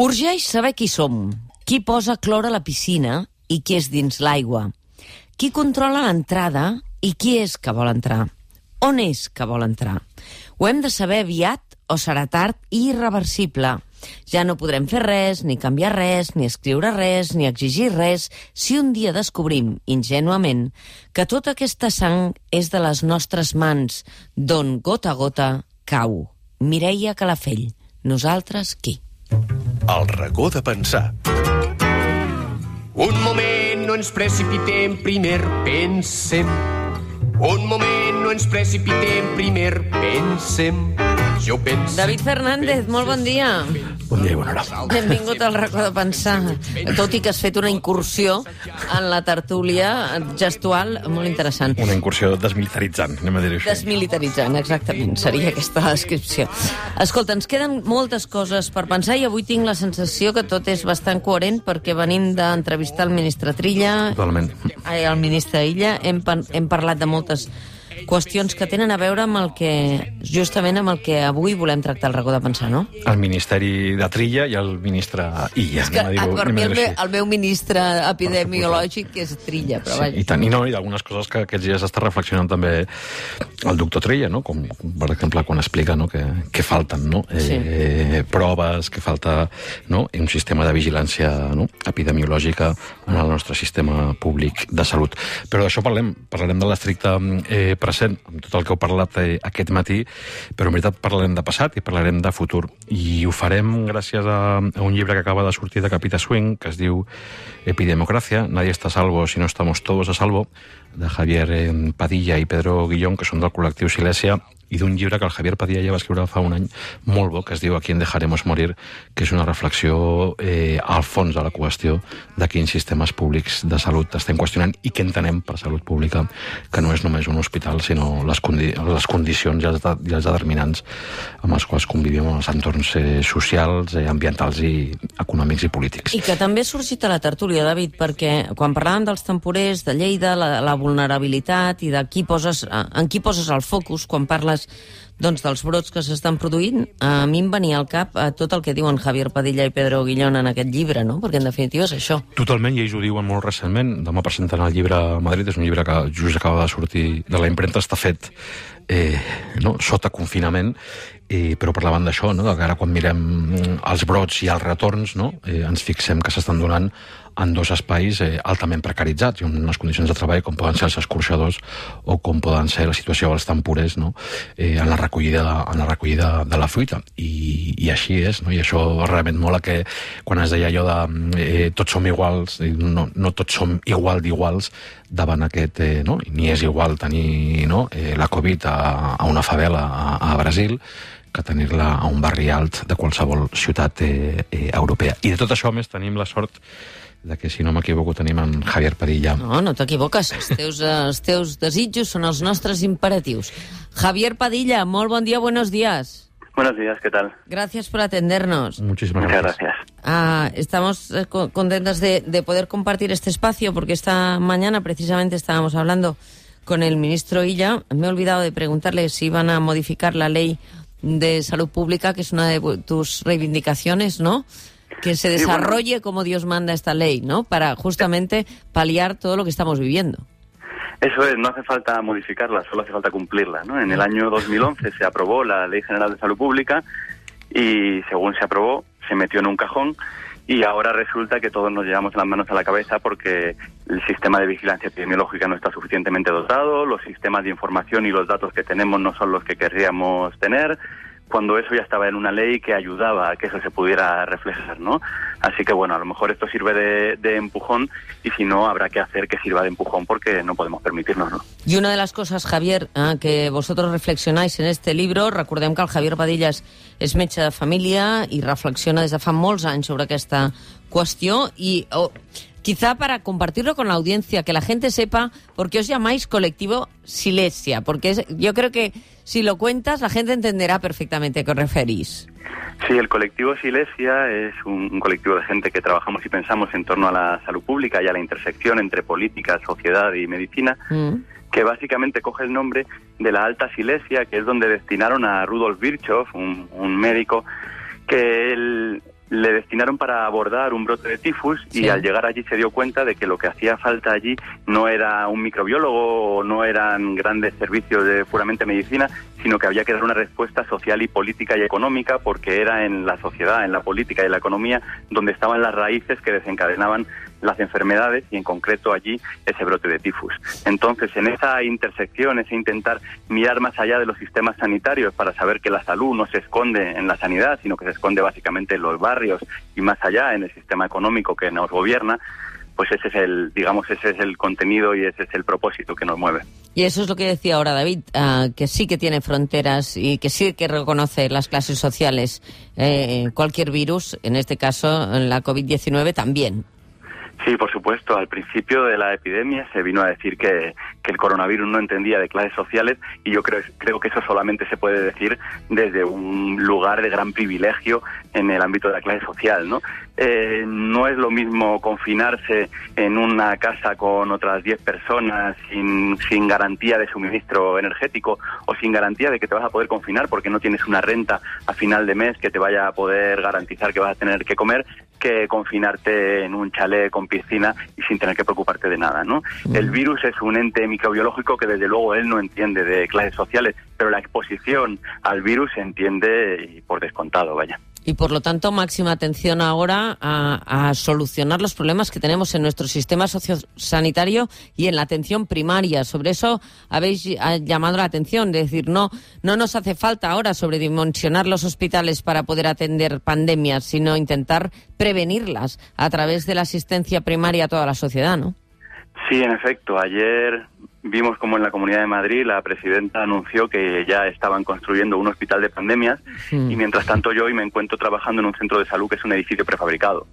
Urgeix saber qui som, qui posa clor a la piscina i qui és dins l'aigua, qui controla l'entrada i qui és que vol entrar, on és que vol entrar. Ho hem de saber aviat o serà tard i irreversible. Ja no podrem fer res, ni canviar res, ni escriure res, ni exigir res, si un dia descobrim, ingenuament, que tota aquesta sang és de les nostres mans, d'on gota a gota cau. Mireia Calafell. Nosaltres qui? El racó de pensar. Un moment, no ens precipitem, primer pensem. Un moment, no ens precipitem, primer pensem. Jo penso... David Fernández, molt bon dia. Bon dia i bona hora. Benvingut al racó de pensar. Tot i que has fet una incursió en la tertúlia gestual molt interessant. Una incursió desmilitaritzant, anem a dir-ho així. Desmilitaritzant, exactament, seria aquesta la descripció. Escolta, ens queden moltes coses per pensar i avui tinc la sensació que tot és bastant coherent perquè venim d'entrevistar el ministre Trilla, Totalment. ai, el ministre Illa, hem, hem parlat de moltes qüestions que tenen a veure amb el que, justament amb el que avui volem tractar al racó de pensar, no? El Ministeri de Trilla i el ministre Illa. És que a mi el, així. el meu ministre epidemiològic és Trilla, però Sí, vaja. I tant, i no, i d'algunes coses que aquests dies està reflexionant també el doctor Trilla, no? com per exemple quan explica no? que, que falten no? eh, proves, que falta no? un sistema de vigilància no? epidemiològica en el nostre sistema públic de salut. Però d'això parlem, parlarem de l'estricte eh, present, amb tot el que heu parlat eh, aquest matí, però en veritat parlarem de passat i parlarem de futur. I ho farem gràcies a, a un llibre que acaba de sortir de Capita Swing, que es diu Epidemocracia, nadie está a salvo si no estamos todos a salvo, de Javier eh, Padilla i Pedro Guillón, que són del col·lectiu Silèsia, i d'un llibre que el Javier Padilla ja va escriure fa un any molt bo, que es diu A quién dejaremos morir, que és una reflexió eh, al fons de la qüestió de quins sistemes públics de salut estem qüestionant i què entenem per salut pública, que no és només un hospital, sinó les, condi les condicions i els, i els determinants amb els quals convivim en els entorns eh, socials, eh, ambientals i econòmics i polítics. I que també ha sorgit a la tertúlia, David, perquè quan parlàvem dels temporers, de Lleida, la, la vulnerabilitat i de qui poses, en qui poses el focus quan parles doncs, dels brots que s'estan produint, a mi em venia al cap a tot el que diuen Javier Padilla i Pedro Guillón en aquest llibre, no? Perquè en definitiva és això. Totalment, i ells ho diuen molt recentment. Demà presenten el llibre a Madrid, és un llibre que just acaba de sortir de la impremta, està fet eh, no, sota confinament, eh, però parlaven d'això, no, que ara quan mirem els brots i els retorns, no, eh, ens fixem que s'estan donant en dos espais eh, altament precaritzats i unes condicions de treball com poden ser els escorxadors o com poden ser la situació dels temporers no? eh, en la recollida, en la recollida de la fruita. I, i així és, no? i això realment mola que quan es deia allò de eh, tots som iguals, i no, no tots som igual d'iguals davant aquest, eh, no? I ni és igual tenir no? eh, la Covid a, a una favela a, a Brasil que tenir-la a un barri alt de qualsevol ciutat eh, eh, europea. I de tot això, a més, tenim la sort de que, si no m'equivoco, tenim en Javier Padilla. No, no t'equivoques. Els teus, els teus desitjos són els nostres imperatius. Javier Padilla, molt bon dia, buenos días. Buenos días, ¿qué tal? Gracias por atendernos. Muchísimas Muchas gracias. gracias. Ah, estamos eh, co- contentas de, de poder compartir este espacio porque esta mañana precisamente estábamos hablando con el ministro Illa. Me he olvidado de preguntarle si iban a modificar la ley de salud pública, que es una de tus reivindicaciones, ¿no? Que se Sí, bueno. desarrolle como Dios manda esta ley, ¿no? Para justamente paliar todo lo que estamos viviendo. Eso es, no hace falta modificarla, solo hace falta cumplirla. ¿no? En el año 2011 se aprobó la Ley General de Salud Pública y según se aprobó, se metió en un cajón y ahora resulta que todos nos llevamos las manos a la cabeza porque el sistema de vigilancia epidemiológica no está suficientemente dotado, los sistemas de información y los datos que tenemos no son los que querríamos tener, cuando eso ya estaba en una ley que ayudaba a que eso se pudiera reflejar, ¿no? Así que bueno, a lo mejor esto sirve de, de empujón y si no, habrá que hacer que sirva de empujón porque no podemos permitirnoslo. Y una de las cosas, Javier, ah, que vosotros reflexionáis en este libro, recordem que el Javier Padilla és, és metge de família i reflexiona des de fa molts anys sobre aquesta qüestió i oh, quizá para compartirlo con la audiencia, que la gente sepa por qué os llamáis colectivo Silesia, porque es- yo creo que si lo cuentas la gente entenderá perfectamente a qué os referís. Sí, el colectivo Silesia es un, un colectivo de gente que trabajamos y pensamos en torno a la salud pública y a la intersección entre política, sociedad y medicina, Mm. que básicamente coge el nombre de la Alta Silesia, que es donde destinaron a Rudolf Virchow, un, un médico, que él le destinaron para abordar un brote de tifus Sí. y al llegar allí se dio cuenta de que lo que hacía falta allí no era un microbiólogo o no eran grandes servicios de puramente medicina, sino que había que dar una respuesta social y política y económica porque era en la sociedad, en la política y en la economía donde estaban las raíces que desencadenaban las enfermedades y en concreto allí ese brote de tifus. Entonces, en esa intersección, ese intentar mirar más allá de los sistemas sanitarios para saber que la salud no se esconde en la sanidad, sino que se esconde básicamente en los barrios y más allá en el sistema económico que nos gobierna, pues ese es el, digamos, ese es el contenido y ese es el propósito que nos mueve. Y eso es lo que decía ahora David, ah, que sí que tiene fronteras y que sí que reconoce las clases sociales. Eh, cualquier virus, en este caso la COVID-19 también. Sí, por supuesto. Al principio de la epidemia se vino a decir que, que el coronavirus no entendía de clases sociales y yo creo, creo que eso solamente se puede decir desde un lugar de gran privilegio en el ámbito de la clase social, ¿no? Eh, no es lo mismo confinarse en una casa con otras 10 personas sin, sin garantía de suministro energético o sin garantía de que te vas a poder confinar porque no tienes una renta a final de mes que te vaya a poder garantizar que vas a tener que comer que confinarte en un chalet con piscina y sin tener que preocuparte de nada, ¿no? El virus es un ente microbiológico que desde luego él no entiende de clases sociales, pero la exposición al virus se entiende por descontado, vaya. Y por lo tanto, máxima atención ahora a, solucionar los problemas que tenemos en nuestro sistema sociosanitario y en la atención primaria. Sobre eso habéis llamado la atención, de decir, no, no nos hace falta ahora sobredimensionar los hospitales para poder atender pandemias, sino intentar prevenirlas a través de la asistencia primaria a toda la sociedad, ¿no? Sí, en efecto. Ayer vimos como en la Comunidad de Madrid la presidenta anunció que ya estaban construyendo un hospital de pandemias Mm. y mientras tanto yo hoy me encuentro trabajando en un centro de salud que es un edificio prefabricado.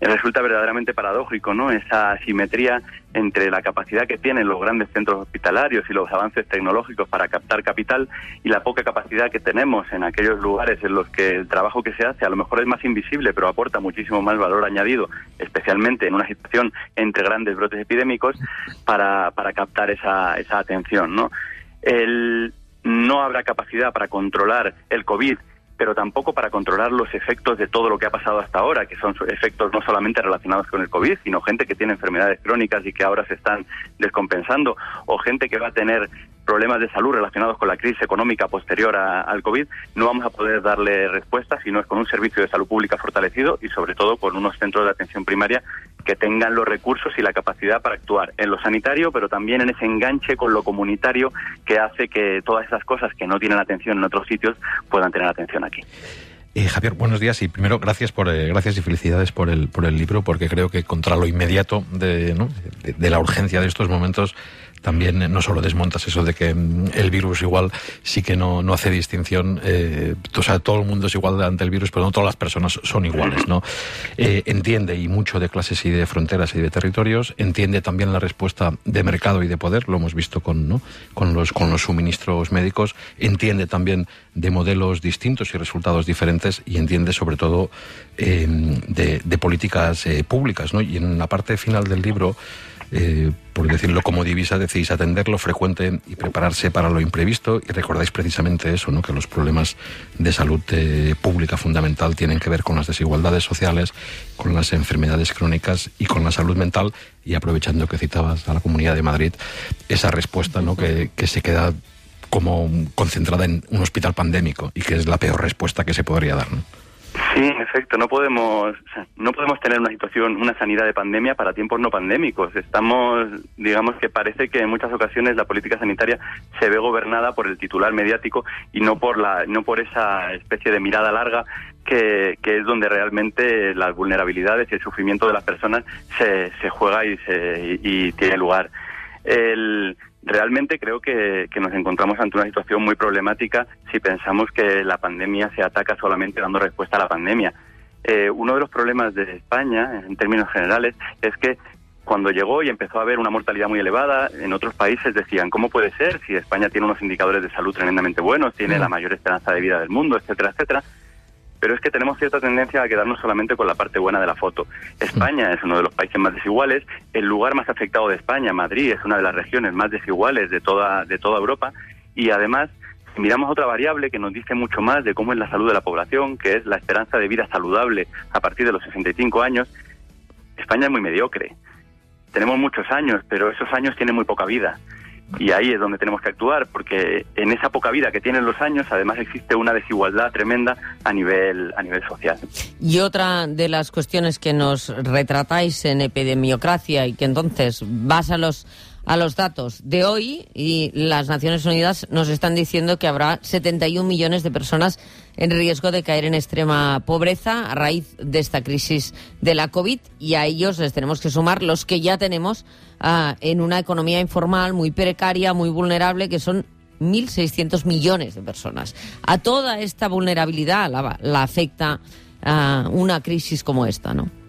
Resulta verdaderamente paradójico, ¿no? Esa asimetría entre la capacidad que tienen los grandes centros hospitalarios y los avances tecnológicos para captar capital y la poca capacidad que tenemos en aquellos lugares en los que el trabajo que se hace a lo mejor es más invisible, pero aporta muchísimo más valor añadido, especialmente en una situación entre grandes brotes epidémicos, para, para captar esa, esa atención, ¿no? El, no habrá capacidad para controlar el COVID pero tampoco para controlar los efectos de todo lo que ha pasado hasta ahora, que son efectos no solamente relacionados con el COVID, sino gente que tiene enfermedades crónicas y que ahora se están descompensando, o gente que va a tener problemas de salud relacionados con la crisis económica posterior a- al COVID, no vamos a poder darle respuesta si no es con un servicio de salud pública fortalecido y sobre todo con unos centros de atención primaria que tengan los recursos y la capacidad para actuar en lo sanitario, pero también en ese enganche con lo comunitario que hace que todas esas cosas que no tienen atención en otros sitios puedan tener atención aquí. Eh, Javier, buenos días y primero gracias por eh, gracias y felicidades por el por el libro porque creo que contra lo inmediato de, de la urgencia de estos momentos también eh, no solo desmontas eso de que mm, el virus igual sí que no, no hace distinción, eh, o sea, todo el mundo es igual ante el virus, pero no todas las personas son iguales, ¿no? Eh, entiende y mucho de clases y de fronteras y de territorios, entiende también la respuesta de mercado y de poder, lo hemos visto con, ¿no? con, los, con los suministros médicos, entiende también de modelos distintos y resultados diferentes y entiende sobre todo eh, de, de políticas eh, públicas, ¿no? Y en la parte final del libro eh, por decirlo como divisa, decís atender lo frecuente y prepararse para lo imprevisto y recordáis precisamente eso, ¿no? que los problemas de salud eh, pública fundamental tienen que ver con las desigualdades sociales, con las enfermedades crónicas y con la salud mental y aprovechando que citabas a la Comunidad de Madrid, esa respuesta ¿no? que, se queda como concentrada en un hospital pandémico y que es la peor respuesta que se podría dar. Sí, en efecto, no podemos, no podemos tener una situación, una sanidad de pandemia para tiempos no pandémicos. Estamos, digamos que parece que en muchas ocasiones la política sanitaria se ve gobernada por el titular mediático y no por la, no por esa especie de mirada larga que, que es donde realmente las vulnerabilidades y el sufrimiento de las personas se, se juega y, se, y, y tiene lugar. El, realmente creo que, que, nos encontramos ante una situación muy problemática si pensamos que la pandemia se ataca solamente dando respuesta a la pandemia. Eh, uno de los problemas de España, en términos generales, es que cuando llegó y empezó a haber una mortalidad muy elevada, en otros países decían, ¿cómo puede ser si España tiene unos indicadores de salud tremendamente buenos, tiene la mayor esperanza de vida del mundo, etcétera, etcétera? Pero es que tenemos cierta tendencia a quedarnos solamente con la parte buena de la foto. España es uno de los países más desiguales, el lugar más afectado de España, Madrid, es una de las regiones más desiguales de toda, de toda Europa y además miramos otra variable que nos dice mucho más de cómo es la salud de la población, que es la esperanza de vida saludable a partir de los 65 años, España es muy mediocre. Tenemos muchos años, pero esos años tienen muy poca vida. Y ahí es donde tenemos que actuar, porque en esa poca vida que tienen los años, además existe una desigualdad tremenda a nivel, a nivel social. Y otra de las cuestiones que nos retratáis en epidemiocracia y que entonces vas a los a los datos de hoy y las Naciones Unidas nos están diciendo que habrá 71 millones de personas en riesgo de caer en extrema pobreza a raíz de esta crisis de la COVID y a ellos les tenemos que sumar los que ya tenemos uh, en una economía informal muy precaria, muy vulnerable, que son 1.600 millones de personas. A toda esta vulnerabilidad la, la afecta uh, una crisis como esta, ¿no?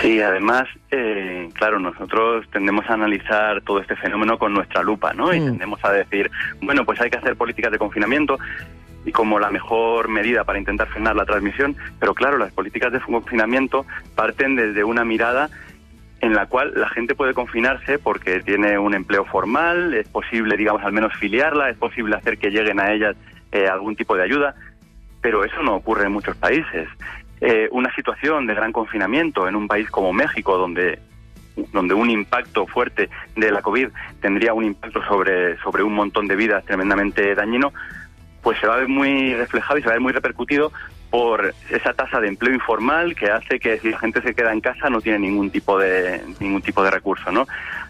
Sí, además, eh, claro, nosotros tendemos a analizar todo este fenómeno con nuestra lupa, ¿no? Y Mm. tendemos a decir, bueno, pues hay que hacer políticas de confinamiento y como la mejor medida para intentar frenar la transmisión, pero claro, las políticas de confinamiento parten desde una mirada en la cual la gente puede confinarse porque tiene un empleo formal, es posible, digamos, al menos filiarla, es posible hacer que lleguen a ellas eh, algún tipo de ayuda, pero eso no ocurre en muchos países. Eh, una situación de gran confinamiento en un país como México, donde donde un impacto fuerte de la COVID tendría un impacto sobre, sobre un montón de vidas tremendamente dañino, pues se va a ver muy reflejado y se va a ver muy repercutido por esa tasa de empleo informal que hace que si la gente se queda en casa no tiene ningún tipo de ningún tipo de recurso, ¿no?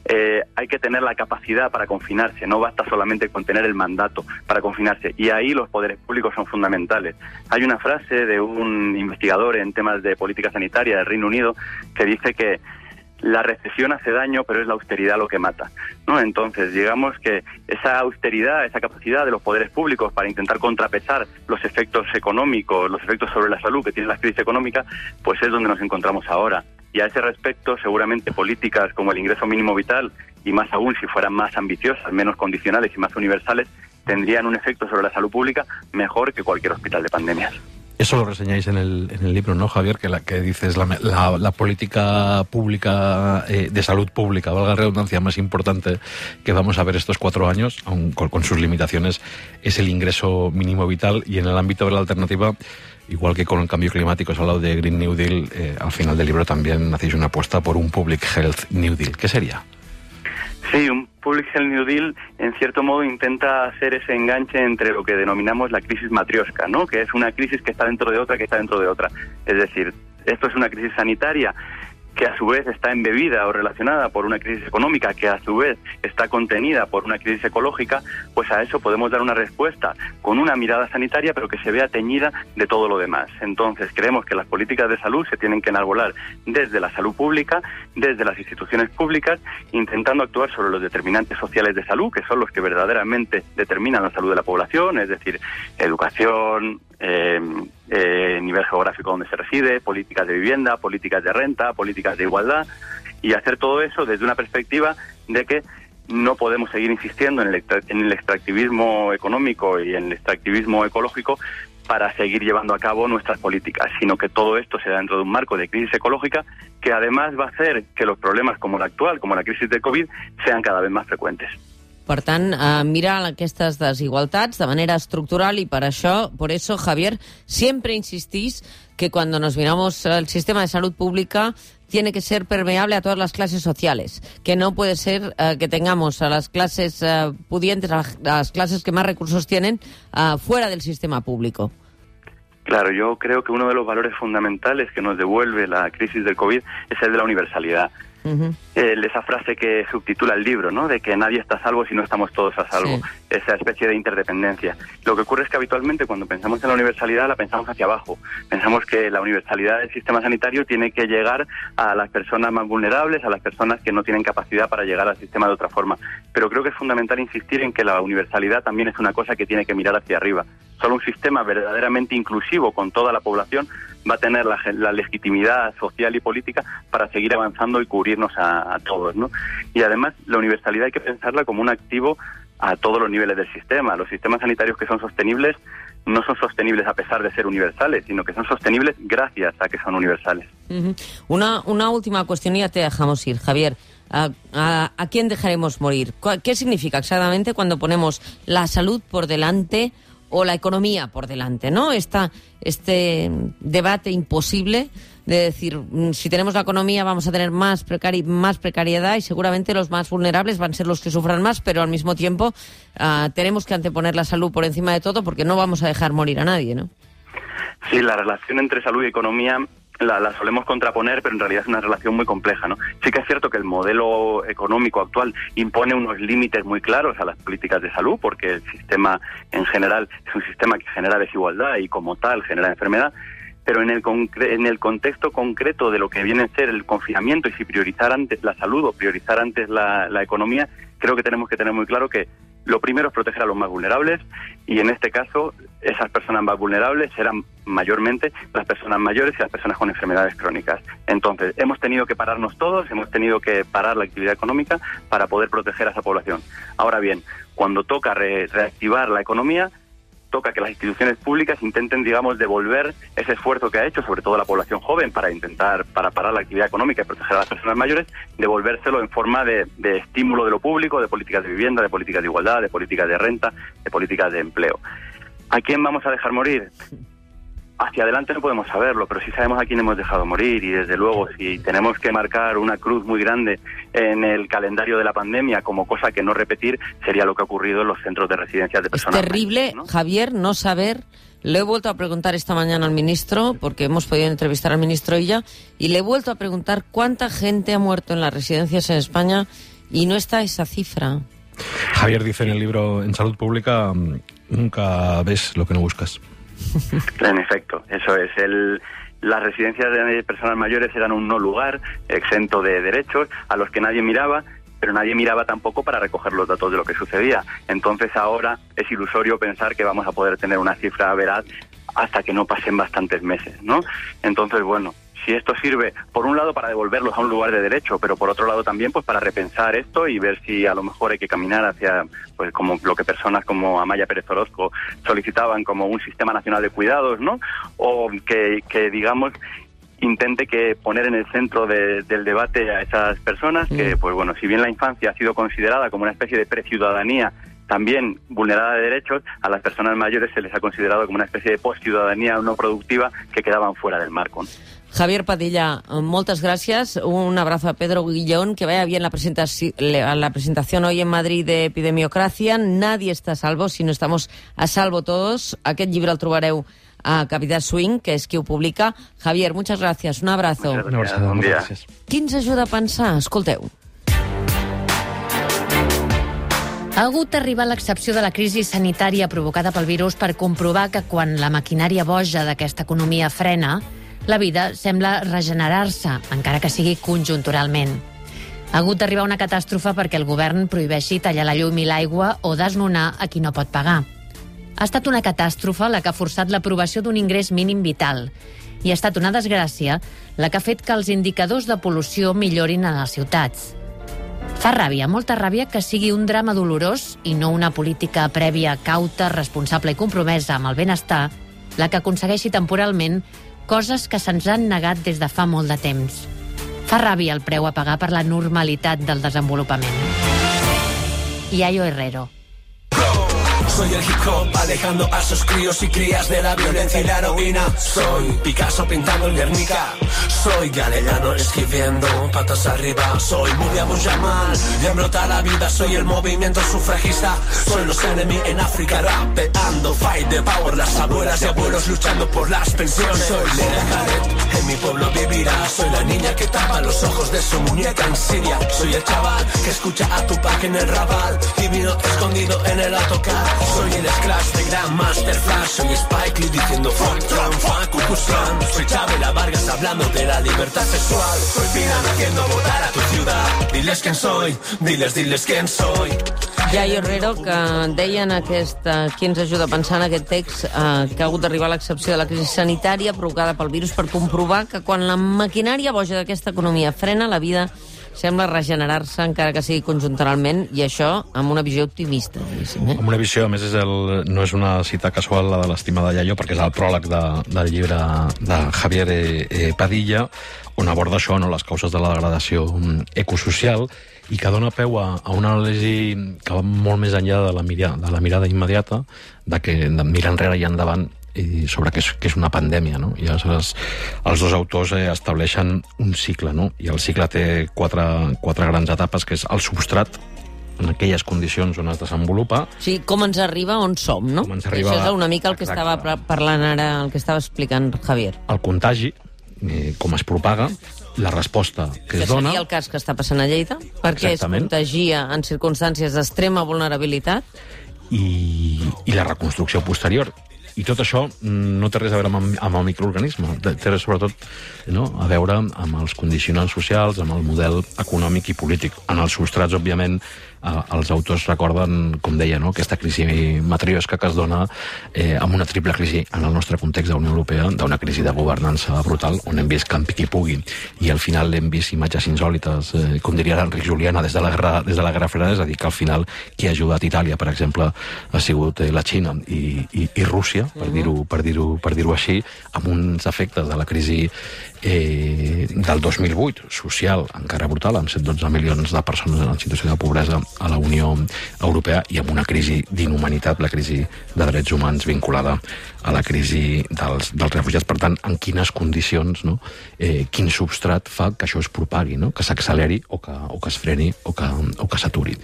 Eh, hay que tener la capacidad para confinarse, no basta solamente con tener el mandato para confinarse y ahí los poderes públicos son fundamentales. Hay una frase de un investigador en temas de política sanitaria del Reino Unido que dice que la recesión hace daño, pero es la austeridad lo que mata. ¿no? Entonces, digamos que esa austeridad, esa capacidad de los poderes públicos para intentar contrapesar los efectos económicos, los efectos sobre la salud que tiene la crisis económica, pues es donde nos encontramos ahora. Y a ese respecto, seguramente políticas como el ingreso mínimo vital, y más aún si fueran más ambiciosas, menos condicionales y más universales, tendrían un efecto sobre la salud pública mejor que cualquier hospital de pandemias. Eso lo reseñáis en el, en el libro, ¿no, Javier? Que la que dices la, política pública eh, de salud pública, valga la redundancia, más importante que vamos a ver estos cuatro años, aun con, con, sus limitaciones, es el ingreso mínimo vital y en el ámbito de la alternativa, igual que con el cambio climático, se ha hablado de Green New Deal, eh, al final del libro también hacéis una apuesta por un Public Health New Deal. ¿Qué sería? Sí, un Public Health New Deal, en cierto modo, intenta hacer ese enganche entre lo que denominamos la crisis matrioska, ¿no? Que es una crisis que está dentro de otra, que está dentro de otra. Es decir, esto es una crisis sanitaria que a su vez está embebida o relacionada por una crisis económica, que a su vez está contenida por una crisis ecológica, pues a eso podemos dar una respuesta con una mirada sanitaria, pero que se vea teñida de todo lo demás. Entonces, creemos que las políticas de salud se tienen que enarbolar desde la salud pública, desde las instituciones públicas, intentando actuar sobre los determinantes sociales de salud, que son los que verdaderamente determinan la salud de la población, es decir, educación, eh, eh, nivel geográfico donde se reside, políticas de vivienda, políticas de renta, políticas de igualdad, y hacer todo eso desde una perspectiva de que no podemos seguir insistiendo en el, en el extractivismo económico y en el extractivismo ecológico para seguir llevando a cabo nuestras políticas, sino que todo esto se da dentro de un marco de crisis ecológica que además va a hacer que los problemas como el actual, como la crisis de COVID, sean cada vez más frecuentes. Per tant, eh, mirar aquestes desigualtats de manera estructural y para això, por eso, Javier, siempre insistís que cuando nos miramos el sistema de salud pública tiene que ser permeable a todas las clases sociales, que no puede ser eh, que tengamos a las clases eh, pudientes, a las clases que más recursos tienen, fuera del sistema público. Claro, yo creo que uno de los valores fundamentales que nos devuelve la crisis del COVID es el de la universalidad. Uh -huh. esa frase que subtitula el libro, ¿no? De que nadie está a salvo si no estamos todos a salvo. Sí. Esa especie de interdependencia. Lo que ocurre es que habitualmente cuando pensamos en la universalidad la pensamos hacia abajo. Pensamos que la universalidad del sistema sanitario tiene que llegar a las personas más vulnerables, a las personas que no tienen capacidad para llegar al sistema de otra forma. Pero creo que es fundamental insistir en que la universalidad también es una cosa que tiene que mirar hacia arriba. Solo un sistema verdaderamente inclusivo con toda la población va a tener la, legitimidad social y política para seguir avanzando y cubrirnos a, todos, ¿no? Y además la universalidad hay que pensarla como un activo a todos los niveles del sistema. Los sistemas sanitarios que son sostenibles no son sostenibles a pesar de ser universales, sino que son sostenibles gracias a que son universales. Una, una última cuestión y ya te dejamos ir, Javier. ¿A, a, quién dejaremos morir? ¿Cu- ¿Qué significa exactamente cuando ponemos la salud por delante o la economía por delante? ¿no? Esta, este debate imposible de decir, mm, si tenemos la economía vamos a tener más, precari más precariedad y seguramente los más vulnerables van a ser los que sufran más, pero al mismo tiempo ah, tenemos que anteponer la salud por encima de todo porque no vamos a dejar morir a nadie, ¿no? Sí, la relación entre salud y economía la, la solemos contraponer, pero en realidad es una relación muy compleja, ¿no? Sí que es cierto que el modelo económico actual impone unos límites muy claros a las políticas de salud, porque el sistema en general es un sistema que genera desigualdad y como tal genera enfermedad, pero en el, en el contexto concreto de lo que viene a ser el confinamiento y si priorizar antes la salud o priorizar antes la economía, creo que tenemos que tener muy claro que lo primero es proteger a los más vulnerables y en este caso esas personas más vulnerables serán mayormente las personas mayores y las personas con enfermedades crónicas. Entonces, hemos tenido que pararnos todos, hemos tenido que parar la actividad económica para poder proteger a esa población. Ahora bien, cuando toca re- reactivar la economía, toca que las instituciones públicas intenten, digamos, devolver ese esfuerzo que ha hecho, sobre todo la población joven, para intentar, para parar la actividad económica y proteger a las personas mayores, devolvérselo en forma de, de estímulo de lo público, de políticas de vivienda, de políticas de igualdad, de políticas de renta, de políticas de empleo. ¿A quién vamos a dejar morir? Hacia adelante no podemos saberlo, pero sí sabemos a quién hemos dejado morir y desde luego si tenemos que marcar una cruz muy grande en el calendario de la pandemia como cosa que no repetir sería lo que ha ocurrido en los centros de residencias de Es personas terrible, mayores, ¿no? Javier, no saber. Le he vuelto a preguntar esta mañana al ministro, porque hemos podido entrevistar al ministro Illa, y le he vuelto a preguntar cuánta gente ha muerto en las residencias en España y no está esa cifra. Javier dice en el libro En Salud Pública, mm, nunca ves lo que no buscas. En efecto, eso es. El, las residencias de personas mayores eran un no lugar, exento de derechos, a los que nadie miraba, pero nadie miraba tampoco para recoger los datos de lo que sucedía. Entonces ahora es ilusorio pensar que vamos a poder tener una cifra veraz hasta que no pasen bastantes meses, ¿no? Entonces, bueno, si esto sirve, por un lado, para devolverlos a un lugar de derecho, pero por otro lado también, pues para repensar esto y ver si a lo mejor hay que caminar hacia, pues como lo que personas como Amaya Pérez Orozco solicitaban como un sistema nacional de cuidados, ¿no? O que, que digamos, intente que poner en el centro de- del debate a esas personas que, pues bueno, si bien la infancia ha sido considerada como una especie de preciudadanía también vulnerada de derechos, a las personas mayores se les ha considerado como una especie de postciudadanía no productiva que quedaban fuera del marco. Javier Padilla, muchas gracias. Un abrazo a Pedro Guillón. Que vaya bien la, presentaci- la presentación hoy en Madrid de Epidemiocracia. Nadie está a salvo si no estamos a salvo todos. Aquest llibre el trobareu a Capital Swing, que és qui ho publica. Javier, muchas gracias. Un abrazo. Muchas Una abraçada, Bon moltes dia. gràcies. Qui ens ajuda a pensar? Escolteu. Ha hagut d'arribar l'excepció de la crisi sanitària provocada pel virus per comprovar que quan la maquinària boja d'aquesta economia frena, la vida sembla regenerar-se, encara que sigui conjunturalment. Ha hagut d'arribar una catàstrofe perquè el govern prohibeixi tallar la llum i l'aigua o desnonar a qui no pot pagar. Ha estat una catàstrofe la que ha forçat l'aprovació d'un ingrés mínim vital i ha estat una desgràcia la que ha fet que els indicadors de pol·lució millorin en les ciutats. Fa ràbia, molta ràbia, que sigui un drama dolorós i no una política prèvia, cauta, responsable i compromesa amb el benestar la que aconsegueixi temporalment coses que se'ns han negat des de fa molt de temps. Fa ràbia el preu a pagar per la normalitat del desenvolupament. Iaio Herrero. Soy el hip hop alejando a esos críos y crías de la violencia y la heroína. Soy Picasso pintando el Guernica. Soy Galellano escribiendo patas arriba. Soy Mubia Bujamal y en brota la vida. Soy el movimiento sufragista. Soy los enemigos en África rapeando. Fight the power, las abuelas y abuelos luchando por las pensiones. Soy Lena Khaled, ojos de su muñeca en Siria. Soy el chaval que escucha a Tupac en el rabal y vino escondido en el autocar. Soy el Scratch de Grandmaster Flash. Soy Spike Lee diciendo fuck Trump, fuck Ku Klux Klan. Soy Chabela Vargas hablando de la libertad sexual. Soy Piran haciendo votar a tu ciudad. Diles quién soy, diles, diles quién soy. Iaio Herrero, que deia en aquest, eh, qui ens ajuda a pensar en aquest text eh, que ha hagut d'arribar a l'excepció de la crisi sanitària provocada pel virus per comprovar que quan la maquinària boja d'aquesta economia frena, la vida sembla regenerar-se, encara que sigui conjunturalment, i això amb una visió optimista. Eh? Amb una visió, a més, és el, no és una cita casual la de l'estimada Iaio, perquè és el pròleg de, del llibre de Javier eh, eh, Padilla, on aborda això, no, les causes de la degradació mm, ecosocial, i que dona peu a, a una anàlisi que va molt més enllà de la, mirada, de la mirada immediata, de que de mirar enrere i endavant i sobre què és, què és una pandèmia, no? I aleshores els dos autors eh, estableixen un cicle, no? I el cicle té quatre, quatre grans etapes, que és el substrat, en aquelles condicions on es desenvolupa, O sigui, com ens arriba on som, no? Com ens arriba- Això és una mica el que Exacte. estava par- parlant ara, el que estava explicant Javier. el contagi, eh, com es propaga, la resposta que, Que es dona... seria el cas que està passant a Lleida, perquè es Exactament. contagia en circumstàncies d'extrema vulnerabilitat. i, i la reconstrucció posterior. I tot això no té res a veure amb, amb el microorganisme, té té sobretot no, a veure amb els condicionants socials, amb el model econòmic i polític. En els substrats, òbviament, eh, els autors recorden, com deia, no, aquesta crisi matriosca que es dona eh, amb una triple crisi en el nostre context de la Unió Europea, d'una crisi de governança brutal, on hem vist que en piqui pugui, i al final hem vist imatges insòlites, eh, com diria l'Enric Juliana, des de la guerra, des de la guerra freda, és a dir, que al final qui ha ajudat Itàlia, per exemple, ha sigut eh, la Xina i, i, i Rússia, per dir-ho per dir-ho per dir-ho així, amb uns efectes de la crisi eh, del 2008, social, encara brutal, amb 112 milions de persones en situació de pobresa a la Unió Europea i amb una crisi d'inhumanitat, la crisi de drets humans vinculada a la crisi dels, dels refugiats. Per tant, en quines condicions, no? eh, quin substrat fa que això es propagui, no? que s'acceleri o, que, o que es freni o que, o que s'aturi.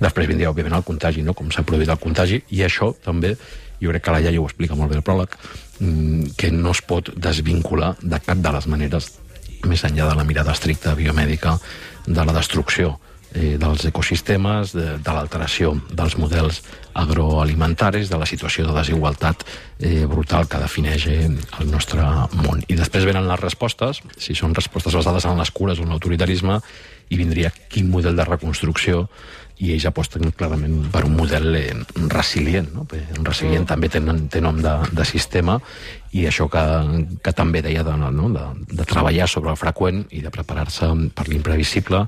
Després vindria, òbviament, el contagi, no? com s'ha produït el contagi, i això també, jo crec que la Iaia ho explica molt bé el pròleg, que no es pot desvincular de cap de les maneres, més enllà de la mirada estricta biomèdica, de la destrucció eh, dels ecosistemes, de, de l'alteració dels models agroalimentaris, de la situació de desigualtat eh, brutal que defineix eh, el nostre món. I després venen les respostes, si són respostes basades en les cures o en l'autoritarisme, i vindria quin model de reconstrucció i ells aposten clarament per un model eh, resilient. No? Un resilient també té, té nom de, de sistema i això que, que també deia de, no? de, de treballar sobre el freqüent i de preparar-se per l'imprevisible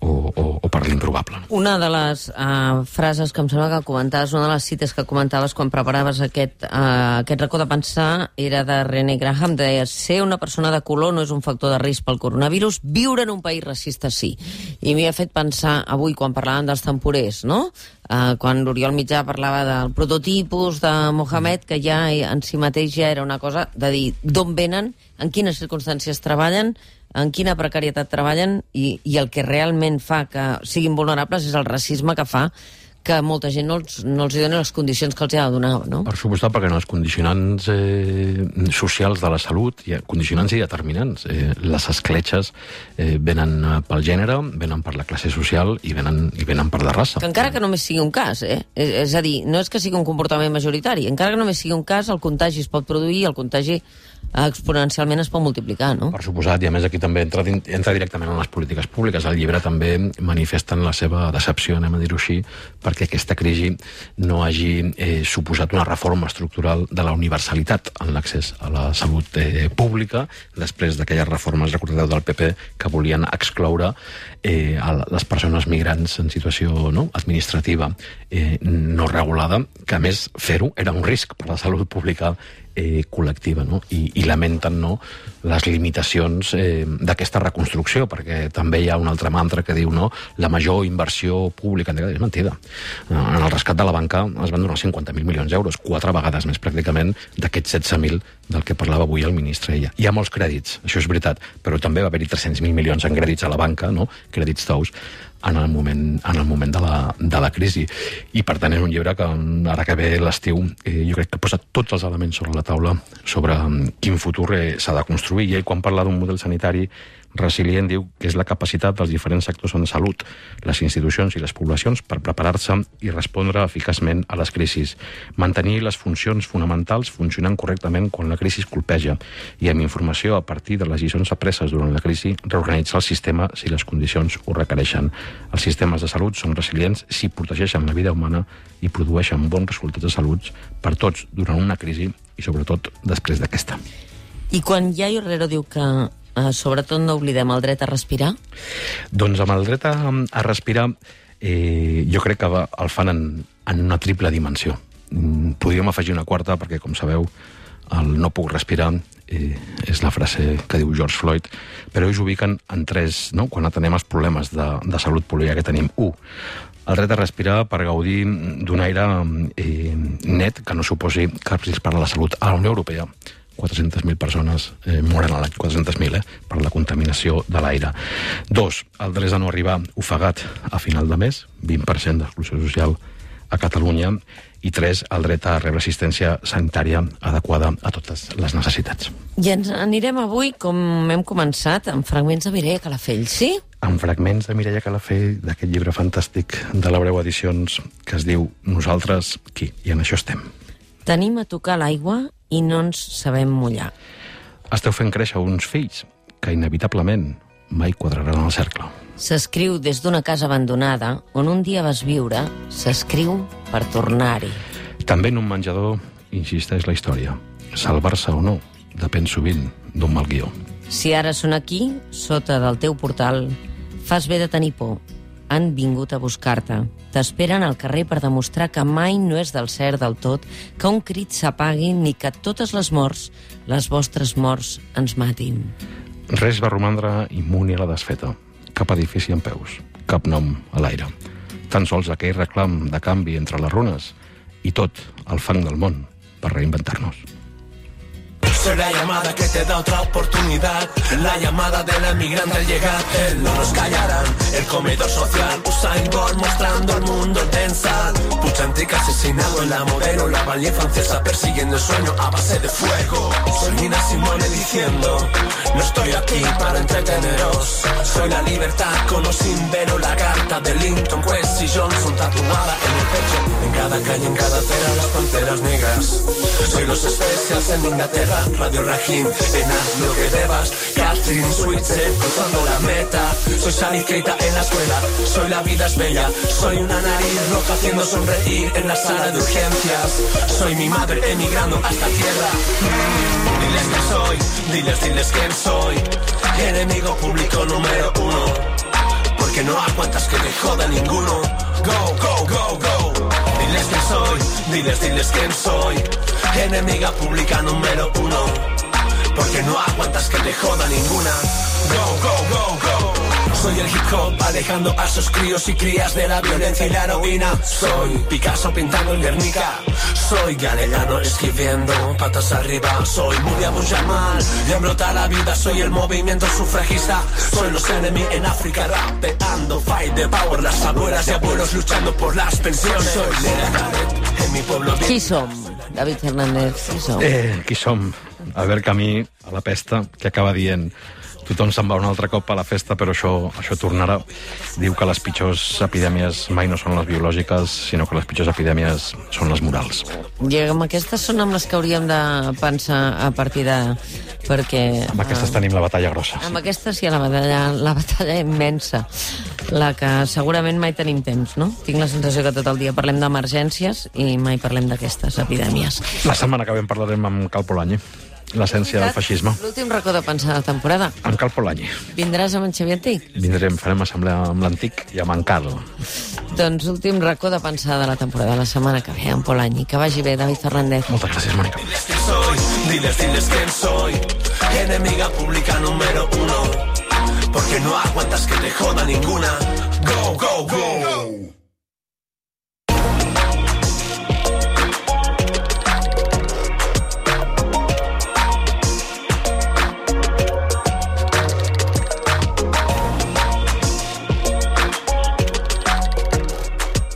o, o, o per l'improbable. Una de les uh, frases que em sembla que comentaves, una de les cites que comentaves quan preparaves aquest, uh, aquest racó de pensar era de René Graham, deia ser una persona de color no és un factor de risc pel coronavirus, viure en un país racista sí. I m'hi ha fet pensar avui quan parlàvem dels temporers, no? Uh, quan l'Oriol Mitjà parlava del prototipus de Mohamed, que ja en si mateix ja era una cosa de dir d'on venen, en quines circumstàncies treballen, en quina precarietat treballen i, i el que realment fa que siguin vulnerables és el racisme que fa que molta gent no els, no els dona les condicions que els ha de donar, no? Per suposat, perquè no, els condicionants eh, socials de la salut, hi ha condicionants i determinants. Eh, les escletxes eh, venen eh, pel gènere, venen per la classe social i venen, i venen per la raça. Que encara que només sigui un cas, eh? És, és a dir, no és que sigui un comportament majoritari, encara que només sigui un cas, el contagi es pot produir el contagi exponencialment es pot multiplicar, no? Per suposat, i a més aquí també entra, entra directament en les polítiques públiques. El llibre també manifesten la seva decepció, anem a dir-ho així, perquè aquesta crisi no hagi eh, suposat una reforma estructural de la universalitat en l'accés a la salut eh, pública, després d'aquelles reformes, recordeu, del PP, que volien excloure eh, a les persones migrants en situació no, administrativa eh, no regulada, que a més fer-ho era un risc per la salut pública eh, col·lectiva, no? I, i lamenten no, les limitacions eh, d'aquesta reconstrucció, perquè també hi ha un altre mantra que diu no, la major inversió pública, és mentida. Eh, En el rescat de la banca es van donar 50.000 milions d'euros, quatre vegades més pràcticament d'aquests 16.000 del que parlava avui el ministre. Ella. Hi ha molts crèdits, això és veritat, però també va haver-hi 300.000 milions en crèdits a la banca, no? Crèdits tous, en el moment, en el moment de, la, de la crisi. I, per tant, és un llibre que, ara que ve l'estiu, eh, jo crec que posa tots els elements sobre la taula sobre mm, quin futur eh, s'ha de construir. I ell, quan parla d'un model sanitari resilient, diu que és la capacitat dels diferents sectors en salut, les institucions i les poblacions per preparar-se i respondre eficaçment a les crisis, mantenir les funcions fonamentals funcionant correctament quan la crisi colpeja i amb informació a partir de les lliçons apreses durant la crisi reorganitzar el sistema si les condicions ho requereixen. Els sistemes de salut són resilients si protegeixen la vida humana i produeixen bons resultats de salut per tots durant una crisi i sobretot després d'aquesta. I quan Yayo Herrero diu que eh, sobretot no oblidem el dret a respirar? Doncs amb el dret a, a respirar, eh, jo crec que va, el fan en, en una triple dimensió. Mm, Podríem afegir una quarta, perquè, com sabeu, el no puc respirar eh, és la frase que diu George Floyd, però ells ubiquen en tres, no? quan atenem els problemes de, de salut pública que tenim. Un, el dret a respirar per gaudir d'un aire eh, net que no suposi cap risc per a la salut. A la Unió Europea, 400.000 persones eh, moren a l'any, 400.000, eh, per la contaminació de l'aire. Dos, el dret a no arribar ofegat a final de mes, 20% d'exclusió social a Catalunya, i tres, el dret a rebre assistència sanitària adequada a totes les necessitats. I ens anirem avui, com hem començat, amb fragments de Mireia Calafell, sí? amb fragments de Mireia Calafell d'aquest llibre fantàstic de l'Abreu Edicions que es diu Nosaltres qui? I en això estem. Tenim a tocar l'aigua i no ens sabem mullar. Esteu fent créixer uns fills que inevitablement mai quadraran el cercle. S'escriu des d'una casa abandonada on un dia vas viure, s'escriu per tornar-hi. També en un menjador insisteix la història. Salvar-se o no depèn sovint d'un mal guió. Si ara són aquí, sota del teu portal, fas bé de tenir por. Han vingut a buscar-te. T'esperen al carrer per demostrar que mai no és del cert del tot, que un crit s'apagui ni que totes les morts, les vostres morts, ens matin. Res va romandre immuni a la desfeta. Cap edifici en peus, cap nom a l'aire. Tan sols aquell reclam de canvi entre les runes i tot el fang del món per reinventar-nos. Soy la llamada que te da otra oportunidad. La llamada de la emigrante al llegar. El no nos callarán. El comedor social. Usain Bolt mostrando al mundo el pensar. Puchantica asesinado en la modelo. La valle francesa persiguiendo el sueño a base de fuego. Soy Nina Simone diciendo. No estoy aquí para entreteneros. Soy la libertad con o sin velo. La carta de Lincoln, West y Johnson tatuada en el pecho. En cada calle, en cada acera, las panteras negras. Soy los especiales en Inglaterra. Radio Rajim, en haz lo que debas. Catherine Switzer cruzando la meta. Soy Keita en la escuela. Soy la vida es bella. Soy una nariz roja haciendo sonreír en la sala de urgencias. Soy mi madre emigrando hasta tierra. Diles que soy, diles, diles quién soy. Enemigo público número uno. Porque no aguantas que te joda ninguno. Go, go, go, go. Diles que soy, diles, diles quién soy. Enemiga pública número uno. Porque no aguantas que te joda ninguna. Go, go, go, go. Soy el hip hop alejando a esos críos y crías de la violencia y la heroína. Soy Picasso pintando en Guernica. Soy Galellano escribiendo patas arriba. Soy muy Abu Jamal. Ya brota la vida, soy el movimiento sufragista. Soy los enemigos en África rapeando. Fight the power, las abuelas y abuelos luchando por las pensiones. Soy Garrett en mi pueblo. Qui som, David Fernández? Qui som? Eh, som? Albert Camí, a la pesta, que acaba dient tothom se'n va un altre cop a la festa, però això, això tornarà. Diu que les pitjors epidèmies mai no són les biològiques, sinó que les pitjors epidèmies són les morals. I amb aquestes són amb les que hauríem de pensar a partir de... perquè... Amb aquestes tenim la batalla grossa. Amb aquestes sí, la batalla, la batalla immensa, la que segurament mai tenim temps, no? Tinc la sensació que tot el dia parlem d'emergències i mai parlem d'aquestes epidèmies. La setmana que ve en parlarem amb Cal Polanyi, l'essència del feixisme. L'últim racó de pensar de la temporada. Amb Cal Polanyi. Vindràs amb en Xavier Antic? Vindrem, farem assemblea amb l'antic i amb en Cal. Doncs últim racó de pensar de la temporada, la setmana que ve, amb Polanyi. Que vagi bé, David Fernández. Moltes gràcies, Mònica. Diles quién soy, diles, diles quién soy. Enemiga pública número uno. Porque no aguantas que te joda ninguna. Go, go, go.